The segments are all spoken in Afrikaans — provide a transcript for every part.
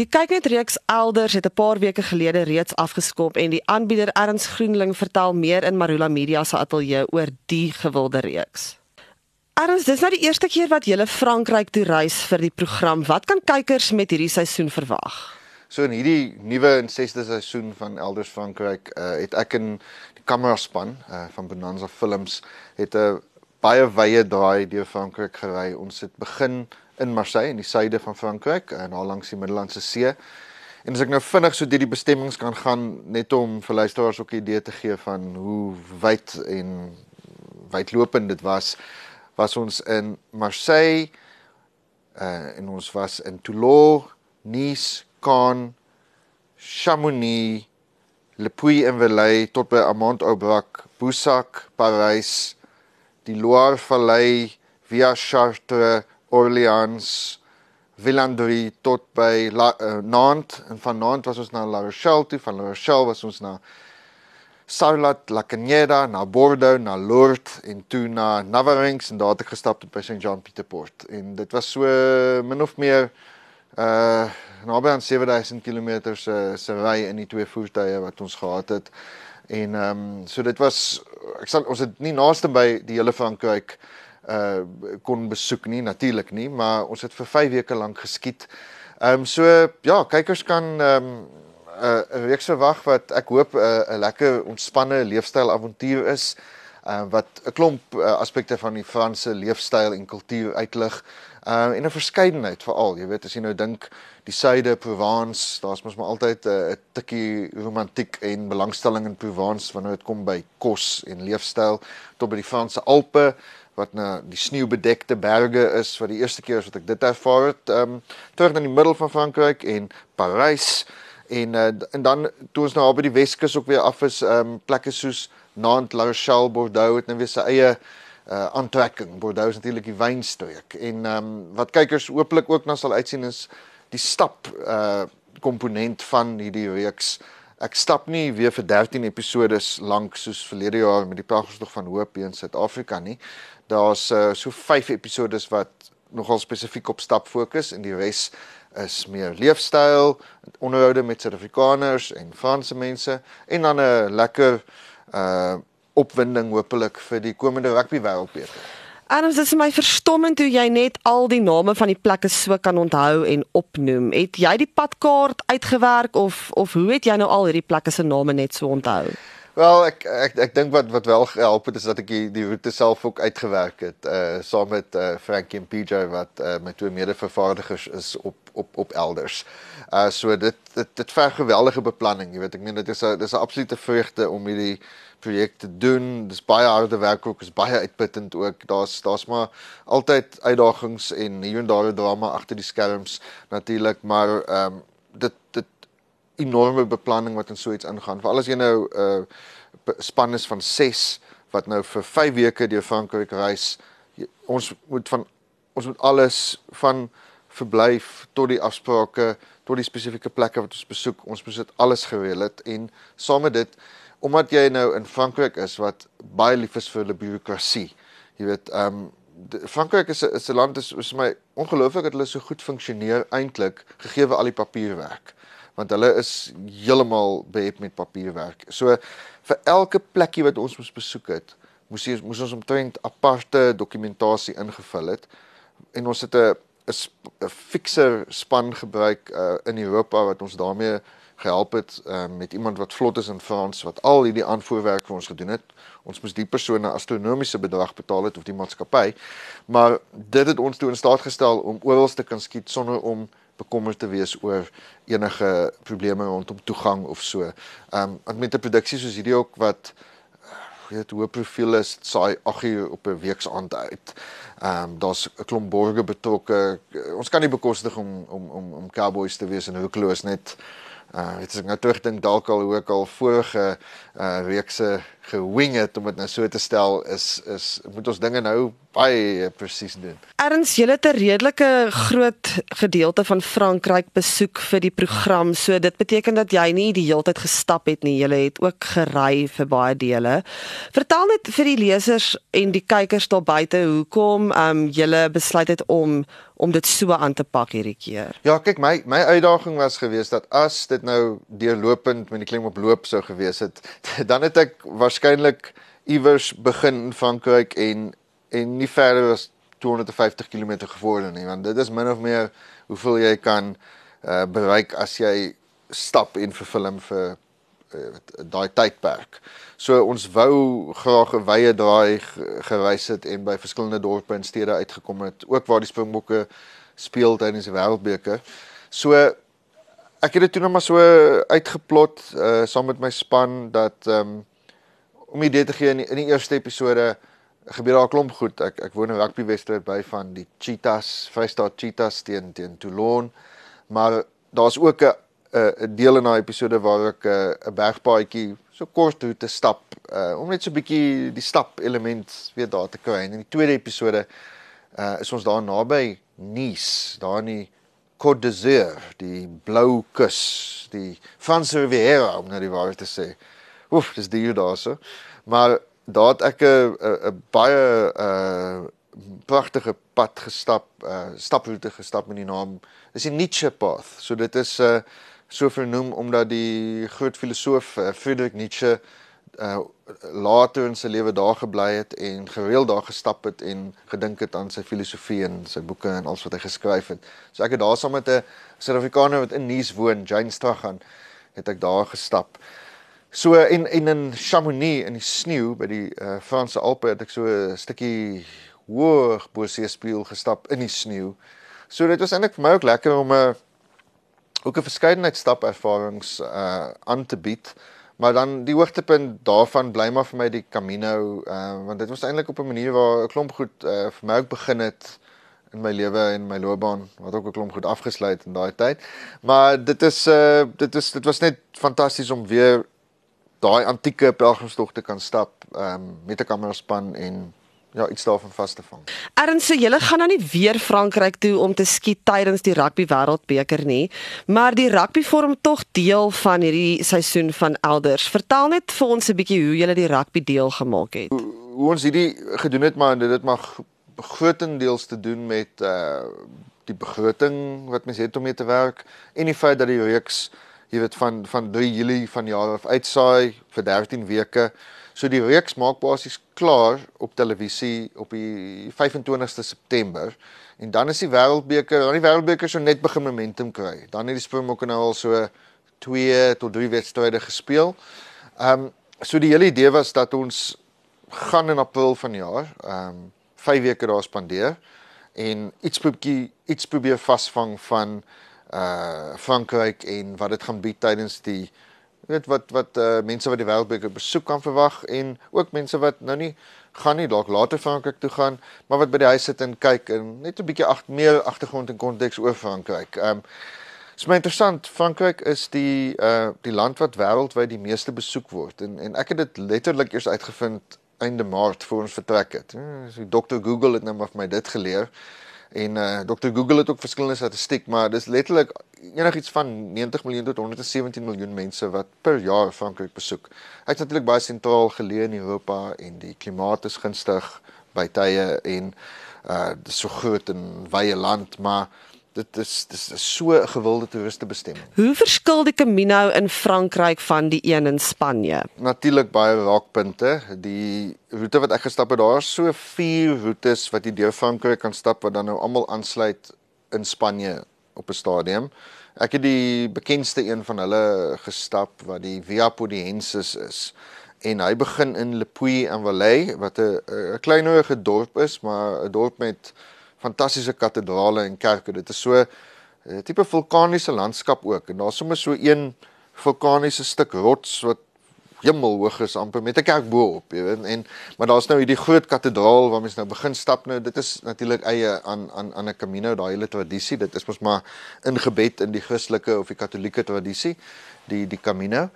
Die kyknet reeks elders het 'n paar weke gelede reeds afgeskop en die aanbieder Erns Groenling vertel meer in Marula Media se ateljee oor die gewilde reeks. Erns, dis nou die eerste keer wat jy Frankryk toe reis vir die program. Wat kan kykers met hierdie seisoen verwag? So in hierdie nuwe en sesde seisoen van Elders Frankryk, uh, het ek in die kameraspan uh, van Bonanza Films het 'n baie wye draai deur Frankryk gery. Ons het begin in Marseille in die suide van Frankryk en al langs die Middellandse See. En as ek nou vinnig so deur die bestemmings kan gaan net om vir luisteraars ook 'n idee te gee van hoe wyd en wydlopend dit was, was ons in Marseille uh en ons was in Toulon, Nice, Cannes, Chamonix, Le Puy-en-Velay tot by Amont-Aubrac, Boussac, Parys, die Loire-Vallei, via Chartres, Orleans, Villandry tot by La, uh, Nantes en van Nantes was ons na La Rochelle toe, van La Rochelle was ons na Sarlat, La Canyera, na Bordeaux, na Lourdes en toe na Navarrenx en daar het ek gestap tot by St. John Pieterport. En dit was so min of meer uh naby aan 7000 km se se ry in die twee voertuie wat ons gehad het. En ehm um, so dit was ek sal ons het nie naaste by die hele Frankryk uh kon besoek nie natuurlik nie, maar ons het vir 5 weke lank geskiet. Ehm um, so ja, kykers kan ehm um, 'n uh, reeks verwag wat ek hoop 'n uh, lekker ontspanne leefstyl avontuur is. Uh, wat 'n klomp uh, aspekte van die Franse leefstyl en kultuur uitlig. Ehm uh, en 'n verskeidenheid veral, jy weet as jy nou dink die suide Provence, daar's mos maar altyd 'n uh, tikkie romantiek en belangstelling in Provence wanneer dit kom by kos en leefstyl tot by die Franse Alpe wat na die sneeubedekte berge is wat die eerste keer is wat ek dit ervaar het ehm um, terug in die middel van Frankryk en Parys en uh, en dan toe ons nou by die Weskus ook weer af is ehm um, plekke soos Nantes, La Rochelle, Bordeaux het nou weer sy eie uh aantrekking. Bordeaux is natuurlik die wynstreek en ehm um, wat kykers hooplik ook na sal uitsien is die stap uh komponent van hierdie reeks. Ek stap nie weer vir 13 episode lank soos verlede jaar met die Pragtstog van Hoop in Suid-Afrika nie daar's uh, so 5 episodes wat nogal spesifiek op stap fokus en die res is meer leefstyl, onderhoude met Suid-Afrikaners en Franse mense en dan 'n lekker uh opwinding hopelik vir die komende rugby wêreldbeker. Adams, dit is my verstommend hoe jy net al die name van die plekke so kan onthou en opnoem. Het jy die padkaart uitgewerk of of hoe het jy nou al hierdie plekke se name net so onthou? Wel ek ek ek dink wat wat wel gehelp het is dat ek die, die roete self ook uitgewerk het uh saam met uh Frankie en PJ wat uh my twee mede-vervaardigers is op op op elders. Uh so dit dit dit ver geweldige beplanning, jy weet ek meen dit is 'n dis 'n absolute vreugde om hierdie projek te doen. Dis baie harde werk ook, is baie uitputtend ook. Daar's daar's maar altyd uitdagings en hier en daar 'n drama agter die skerms natuurlik, maar ehm um, dit dit enorme beplanning wat in so iets ingaan. Veral as jy nou 'n uh, span is van 6 wat nou vir 5 weke deur Frankryk reis. Jy, ons moet van ons moet alles van verblyf tot die afsprake, tot die spesifieke plekke wat ons besoek. Ons moet dit alles gereël het en saam met dit omdat jy nou in Frankryk is wat baie lief is vir die bureaukrasie. Jy weet, ehm um, Frankryk is 'n is 'n land is vir my ongelooflik dat hulle so goed funksioneer eintlik gegee al die papierwerk want hulle is heeltemal behep met papierwerk. So vir elke plekkie wat ons moes besoek het, moes ons moes ons omtrent aparte dokumentasie ingevul het en ons het 'n 'n fikser span gebruik uh, in Europa wat ons daarmee gehelp het uh, met iemand wat vlot is in Frans wat al hierdie aanvoerwerk vir ons gedoen het. Ons moes die persoon 'n astronomiese bedrag betaal het of die maatskappy. Maar dit het ons toe in staat gestel om oral te kan skiet sonder om bekommerd te wees oor enige probleme rondom toegang of so. Ehm um, met 'n produksie soos hierdie ook wat weet hoe profiel is saai 8 uur op 'n week se aand uit. Ehm um, daar's 'n klomp borgers betrokke. Ons kan nie bekostig om om om om cowboys te wees en hoekeloos net uh weet as ek nou terugdink dalk al hoe ek al vorige uh reekse gewing het om dit nou so te stel is is moet ons dinge nou baie presies doen. Erns, jy het 'n redelike groot gedeelte van Frankryk besoek vir die program. So dit beteken dat jy nie die hele tyd gestap het nie. Jy het ook gery vir baie dele. Vertel net vir die lesers en die kykers daar buite hoekom ehm um, jy besluit het om om dit so aan te pak hierdie keer. Ja, kyk my my uitdaging was geweest dat as dit nou deurlopend met die klem op loop sou gewees het, dan het ek waarskynlik iewers begin in Frankryk en en nie verder as 250 km gevorder nie want dit is min of meer hoeveel jy kan uh, bereik as jy stap en vir film vir uh, daai tydperk. So ons wou graag 'n wye draai gereis het en by verskillende dorpe en stede uitgekom het, ook waar die Springbokke speel tydens die Wêreldbeker. So ek het dit toe net maar so uitgeplot uh, saam met my span dat um, om idee te gee in die, in die eerste episode gebeur daar 'n klomp goed. Ek ek woon in rugby wedstryd by van die Cheetahs, Vrystaat Cheetahs teen teen Toulon. Maar daar's ook 'n 'n deel in daai episode waar ek 'n bergpaadjie so kort roete stap uh, om net so 'n bietjie die stap element weer daar te kry. En in die tweede episode uh, is ons daar naby Nice, daar in die Côte d'Azur, die blou kus, die Franse Riviera om nou die waarheid te sê. Oef, dis duur daarso. Maar daar het ek 'n 'n baie uh pragtige pad gestap, uh staproete gestap met die naam is die Nietzsche Path. So dit is uh so vernoem omdat die groot filosoof uh, Friedrich Nietzsche uh later in sy lewe daar gebly het en gereeld daar gestap het en gedink het aan sy filosofie en sy boeke en alles wat hy geskryf het. So ek het daar saam met 'n Suid-Afrikaner wat in Nice woon, Jane Strahan, het ek daar gestap. So en en in Chamonix in die sneeu by die uh, Franse Alpe het ek so 'n stukkie hoog bo see spieël gestap in die sneeu. So dit was eintlik vir my ook lekker om 'n uh, ook 'n verskeidenheid stapervarings uh aan te bied. Maar dan die hoogtepunt daarvan bly maar vir my die Camino uh want dit was eintlik op 'n manier waar 'n klomp goed uh vir my ook begin het in my lewe en my loopbaan wat ook 'n klomp goed afgesluit in daai tyd. Maar dit is uh dit is dit was net fantasties om weer daai antieke pelgrimstog te kan stap um, met 'n kameraspan en ja, iets daarvan vas te vang. Erns, julle gaan nou nie weer Frankryk toe om te skiet tydens die rugby wêreldbeker nie, maar die rugby vorm tog deel van hierdie seisoen van elders. Vertel net vir ons 'n bietjie hoe julle die rugby deel gemaak het. Hoe, hoe ons hierdie gedoen het, maar dit het maar grootendeels te doen met uh die begroting wat mens het om mee te werk en die feit dat die reeks jy weet van van 3 Julie van jaar af uitsaai vir 13 weke. So die reeks maak basies klaar op televisie op die 25ste September en dan is die Wêreldbeker, dan die Wêreldbeker so net begin momentum kry. Dan het die Springbokke nou al so 2 tot 3 wedstryde gespeel. Ehm um, so die hele idee was dat ons gaan in April vanjaar ehm um, 5 weke daar spandeer en iets probeer iets probeer vasvang van uh Frankryk en wat dit gaan bied tydens die weet wat wat uh mense wat die wêreldbeker besoek kan verwag en ook mense wat nou nie gaan nie dalk later Frankryk toe gaan maar wat by die huis sit en kyk en net 'n bietjie ag meer agtergrond en konteks oor Frankryk. Um Dit is my interessant. Frankryk is die uh die land wat wêreldwyd die meeste besoek word en en ek het dit letterlik eers uitgevind einde Maart voor ons vertrek het. So Dr Google het nou maar vir my dit geleer. En uh eh, Dr Google het ook verskillende statistiek, maar dis letterlik enigiets van 90 miljoen tot 117 miljoen mense wat per jaar Frankryk besoek. Hy's natuurlik baie sentraal geleë in Europa en die klimaat is gunstig by tye en uh dis so groot en wye land, maar dit is dis is so 'n gewilde toeristebestemming. Hoe verskil die Camino in Frankryk van die een in Spanje? Natuurlik baie raakpunte. Die roete wat ek gestap het, daar is so vier roetes wat jy deur Frankryk kan stap wat dan nou almal aansluit in Spanje op 'n stadium. Ek het die bekendste een van hulle gestap wat die Via Podiensis is. En hy begin in Le Puy-en-Velay wat 'n 'n kleinerige dorp is, maar 'n dorp met fantastiese kathedrale en kerke. Dit is so 'n uh, tipe vulkaniese landskap ook en daar's sommer so een vulkaniese stuk rots wat hemelhoog is amper met 'n kerk bo-op, jy weet. En maar daar's nou hierdie groot kathedraal waar mense nou begin stap nou. Dit is natuurlik eie aan aan aan 'n Camino, daai hele tradisie. Dit is mos maar ingebed in die Christelike of die Katolieke tradisie, die die Camino.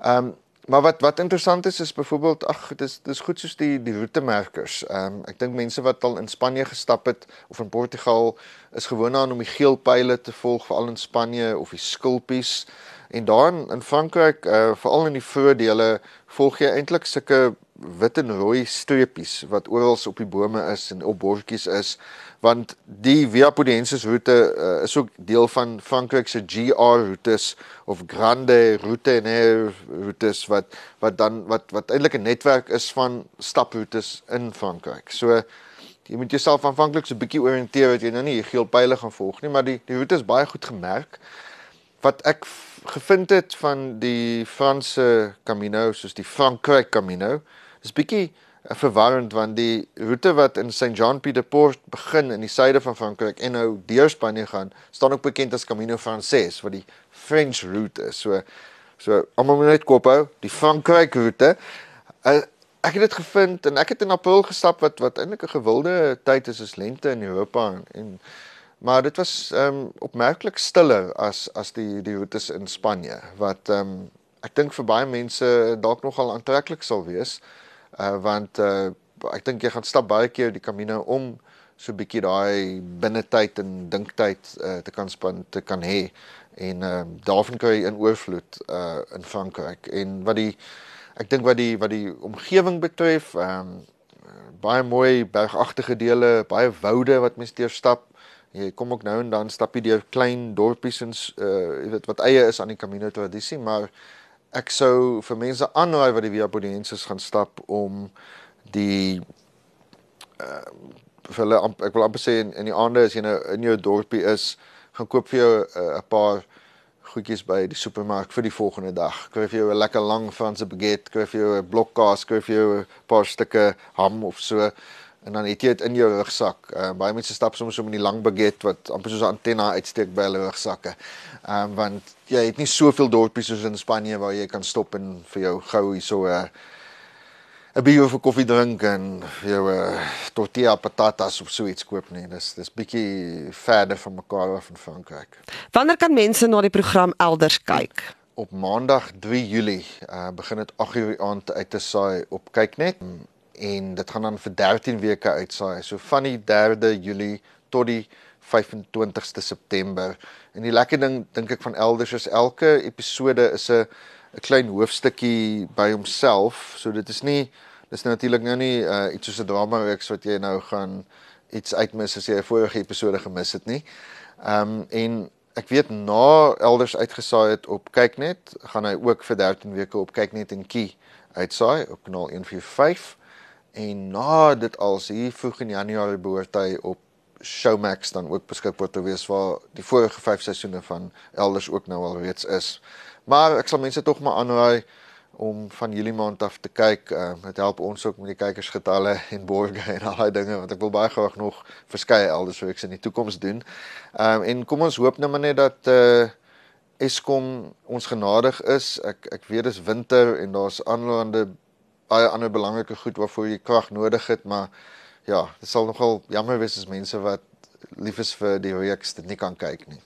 Ehm um, maar wat wat interessant is is byvoorbeeld ag dis dis goed soos die die roetemerkers. Ehm um, ek dink mense wat al in Spanje gestap het of in Portugal is gewoond aan om die geel pile te volg veral in Spanje of die skulpies. En daar in, in Frankryk, uh, veral in die voordele, volg jy eintlik sulke wit en rooi streepies wat oral op die bome is en op bordjies is want die Via Pudiensis roete uh, is ook deel van Frankryk se GR roetes of Grande Route en roetes wat wat dan wat wat eintlik 'n netwerk is van staproetes in Frankryk. So jy moet jouself aanvanklik so 'n bietjie orienteer dat jy nou nie geel pile gaan volg nie, maar die die roete is baie goed gemerk. Wat ek gevind het van die Franse Camino soos die Frankryk Camino Dis bietjie eh, verwarrend want die roete wat in St John Peter Port begin in die suide van Frankryk en nou deur Spanje gaan, staan ook bekend as Camino Frances wat die French route is. So so almal moet net koop hou, die Frankryk roete. Uh, ek het dit gevind en ek het in April gestap wat wat eintlik 'n gewilde tyd is as lente in Europa en, en maar dit was ehm um, opmerklik stiller as as die die roetes in Spanje wat ehm um, ek dink vir baie mense dalk nogal aantreklik sal wees uh want uh ek dink jy gaan stap baie keer die Camino om so 'n bietjie daai binnetyd en dinktyd uh te kan span te kan hê. En uh daarvan kan jy in oorvloed uh in Frankryk en wat die ek dink wat die wat die omgewing betref um baie mooi bergagtige dele baie woude wat mens deur stap. Jy kom ook nou en dan stap jy deur klein dorpies en uh jy weet wat eie is aan die Camino tradisie maar ek sou vir mense aanraai wat die Via Podiensis gaan stap om die uh vir hulle ek wil amper sê in, in die aande as jy nou in jou dorpie is, gaan koop vir jou uh, 'n uh, paar goedjies by die supermark vir die volgende dag. Kry vir jou 'n lekker lang Franse baguette, kry vir jou 'n blok kaas, kry vir jou 'n paar stukke ham of so en dan het jy dit in jou rugsak. Uh, baie mense stap soms so met die lang baguette wat amper soos 'n antenna uitsteek by hulle rugsakke. Ehm um, want jy het nie soveel dorpies soos in Spanje waar jy kan stop en vir jou gou hierso 'n uh, 'n bietjie vir koffie drink en jou 'n uh, tortilla patatas of so iets koop nie. Dis dis bietjie verder van mekaar af in Frankryk. Wanneer kan mense na die program elders kyk? Op Maandag 3 Julie uh, begin dit 8:00 aand uit te saai op Kyknet en dit gaan dan vir 13 weke uitsaai. So van die 3de Julie tot die 25ste September. En die lekker ding dink ek van elders is elke episode is 'n 'n klein hoofstukkie by homself. So dit is nie dis natuurlik nou nie uh, iets soos 'n drama reeks wat jy nou gaan iets uitmis as jy 'n vorige episode gemis het nie. Ehm um, en ek weet na elders uitgesaai het op Kyknet, gaan hy ook vir 13 weke op Kyknet en Key uitsaai op kanaal 145 en na dit als hier vroeg in Januarie behoort hy op Showmax dan ook beskikbaar te wees waar die vorige 5 seisoene van elders ook nou al reeds is. Maar ek sal mense tog maar aanraai om van Julie maand af te kyk. Ehm uh, dit help ons ook met die kykersgetalle en borge en al daai dinge want ek wil baie graag nog verskeie elders reeks in die toekoms doen. Ehm um, en kom ons hoop nou maar net dat eh uh, Eskom ons genadig is. Ek ek weet dis winter en daar's aanlopende baie ander belangrike goed waarvoor jy krag nodig het, maar ja, dit sal nogal jammer wees as mense wat lief is vir die reeks dit nie kan kyk nie.